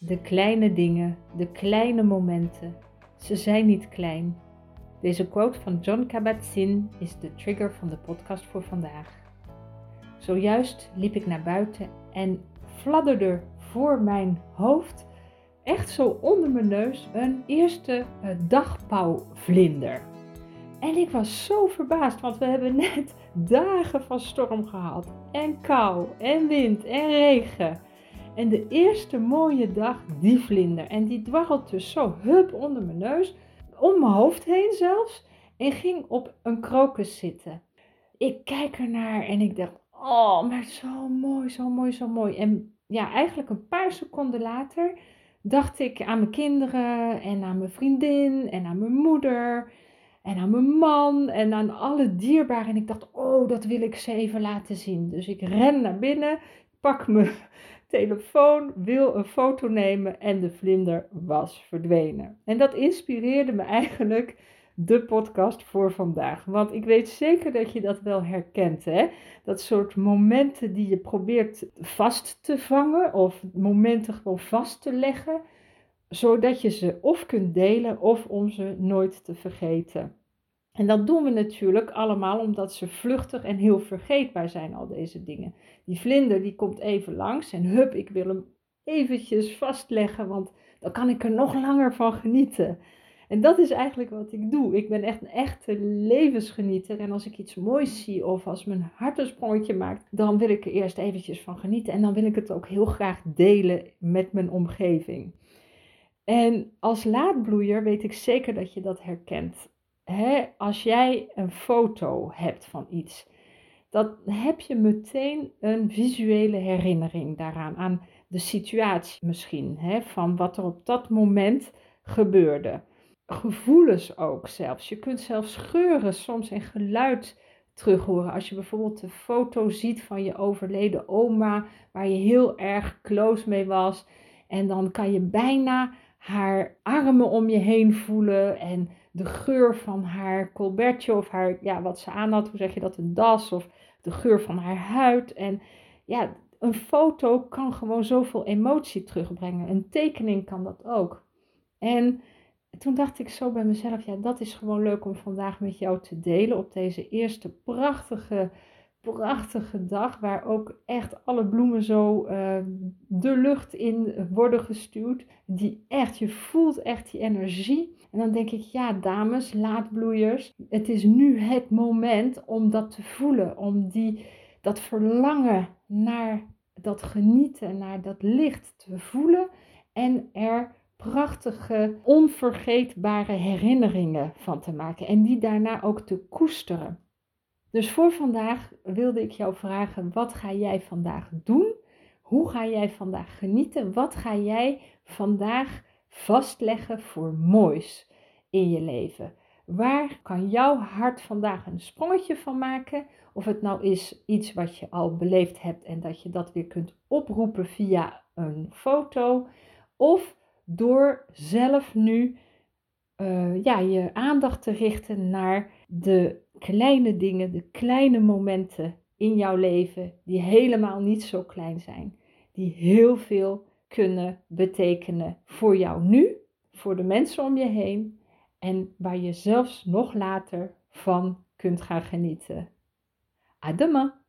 De kleine dingen, de kleine momenten, ze zijn niet klein. Deze quote van John Kabat-Zinn is de trigger van de podcast voor vandaag. Zojuist liep ik naar buiten en fladderde voor mijn hoofd, echt zo onder mijn neus, een eerste uh, dagpauwvlinder. En ik was zo verbaasd, want we hebben net dagen van storm gehad. En kou, en wind, en regen. En de eerste mooie dag, die vlinder. En die dwarrelt dus zo hup onder mijn neus, om mijn hoofd heen zelfs. En ging op een krokus zitten. Ik kijk ernaar en ik dacht, oh, maar zo mooi, zo mooi, zo mooi. En ja, eigenlijk een paar seconden later dacht ik aan mijn kinderen en aan mijn vriendin en aan mijn moeder en aan mijn man en aan alle dierbaren. En ik dacht, oh, dat wil ik ze even laten zien. Dus ik ren naar binnen, pak mijn telefoon, wil een foto nemen en de vlinder was verdwenen. En dat inspireerde me eigenlijk de podcast voor vandaag. Want ik weet zeker dat je dat wel herkent. Hè? Dat soort momenten die je probeert vast te vangen of momenten gewoon vast te leggen. Zodat je ze of kunt delen of om ze nooit te vergeten. En dat doen we natuurlijk allemaal omdat ze vluchtig en heel vergeetbaar zijn, al deze dingen. Die vlinder die komt even langs en hup, ik wil hem eventjes vastleggen, want dan kan ik er nog langer van genieten. En dat is eigenlijk wat ik doe. Ik ben echt een echte levensgenieter. En als ik iets moois zie of als mijn hart een sprongetje maakt, dan wil ik er eerst eventjes van genieten. En dan wil ik het ook heel graag delen met mijn omgeving. En als laadbloeier weet ik zeker dat je dat herkent hè, als jij een foto hebt van iets, dan heb je meteen een visuele herinnering daaraan, aan de situatie misschien, hè, van wat er op dat moment gebeurde. Gevoelens ook zelfs. Je kunt zelfs geuren soms en geluid terug horen. Als je bijvoorbeeld de foto ziet van je overleden oma, waar je heel erg close mee was. En dan kan je bijna haar armen om je heen voelen en de geur van haar colbertje of haar, ja, wat ze aan had, hoe zeg je dat, een das of de geur van haar huid. En ja, een foto kan gewoon zoveel emotie terugbrengen. Een tekening kan dat ook. En toen dacht ik zo bij mezelf, ja, dat is gewoon leuk om vandaag met jou te delen op deze eerste prachtige, prachtige dag, waar ook echt alle bloemen zo uh, de lucht in worden gestuurd. Die echt, je voelt echt die energie. En dan denk ik, ja, dames, laadbloeiers, het is nu het moment om dat te voelen, om die, dat verlangen naar dat genieten, naar dat licht te voelen en er prachtige, onvergeetbare herinneringen van te maken en die daarna ook te koesteren. Dus voor vandaag wilde ik jou vragen: wat ga jij vandaag doen? Hoe ga jij vandaag genieten? Wat ga jij vandaag vastleggen voor moois in je leven? Waar kan jouw hart vandaag een sprongetje van maken? Of het nou is iets wat je al beleefd hebt en dat je dat weer kunt oproepen via een foto. Of door zelf nu uh, ja, je aandacht te richten naar de kleine dingen, de kleine momenten in jouw leven die helemaal niet zo klein zijn. Die heel veel kunnen betekenen voor jou nu, voor de mensen om je heen en waar je zelfs nog later van kunt gaan genieten. Adema!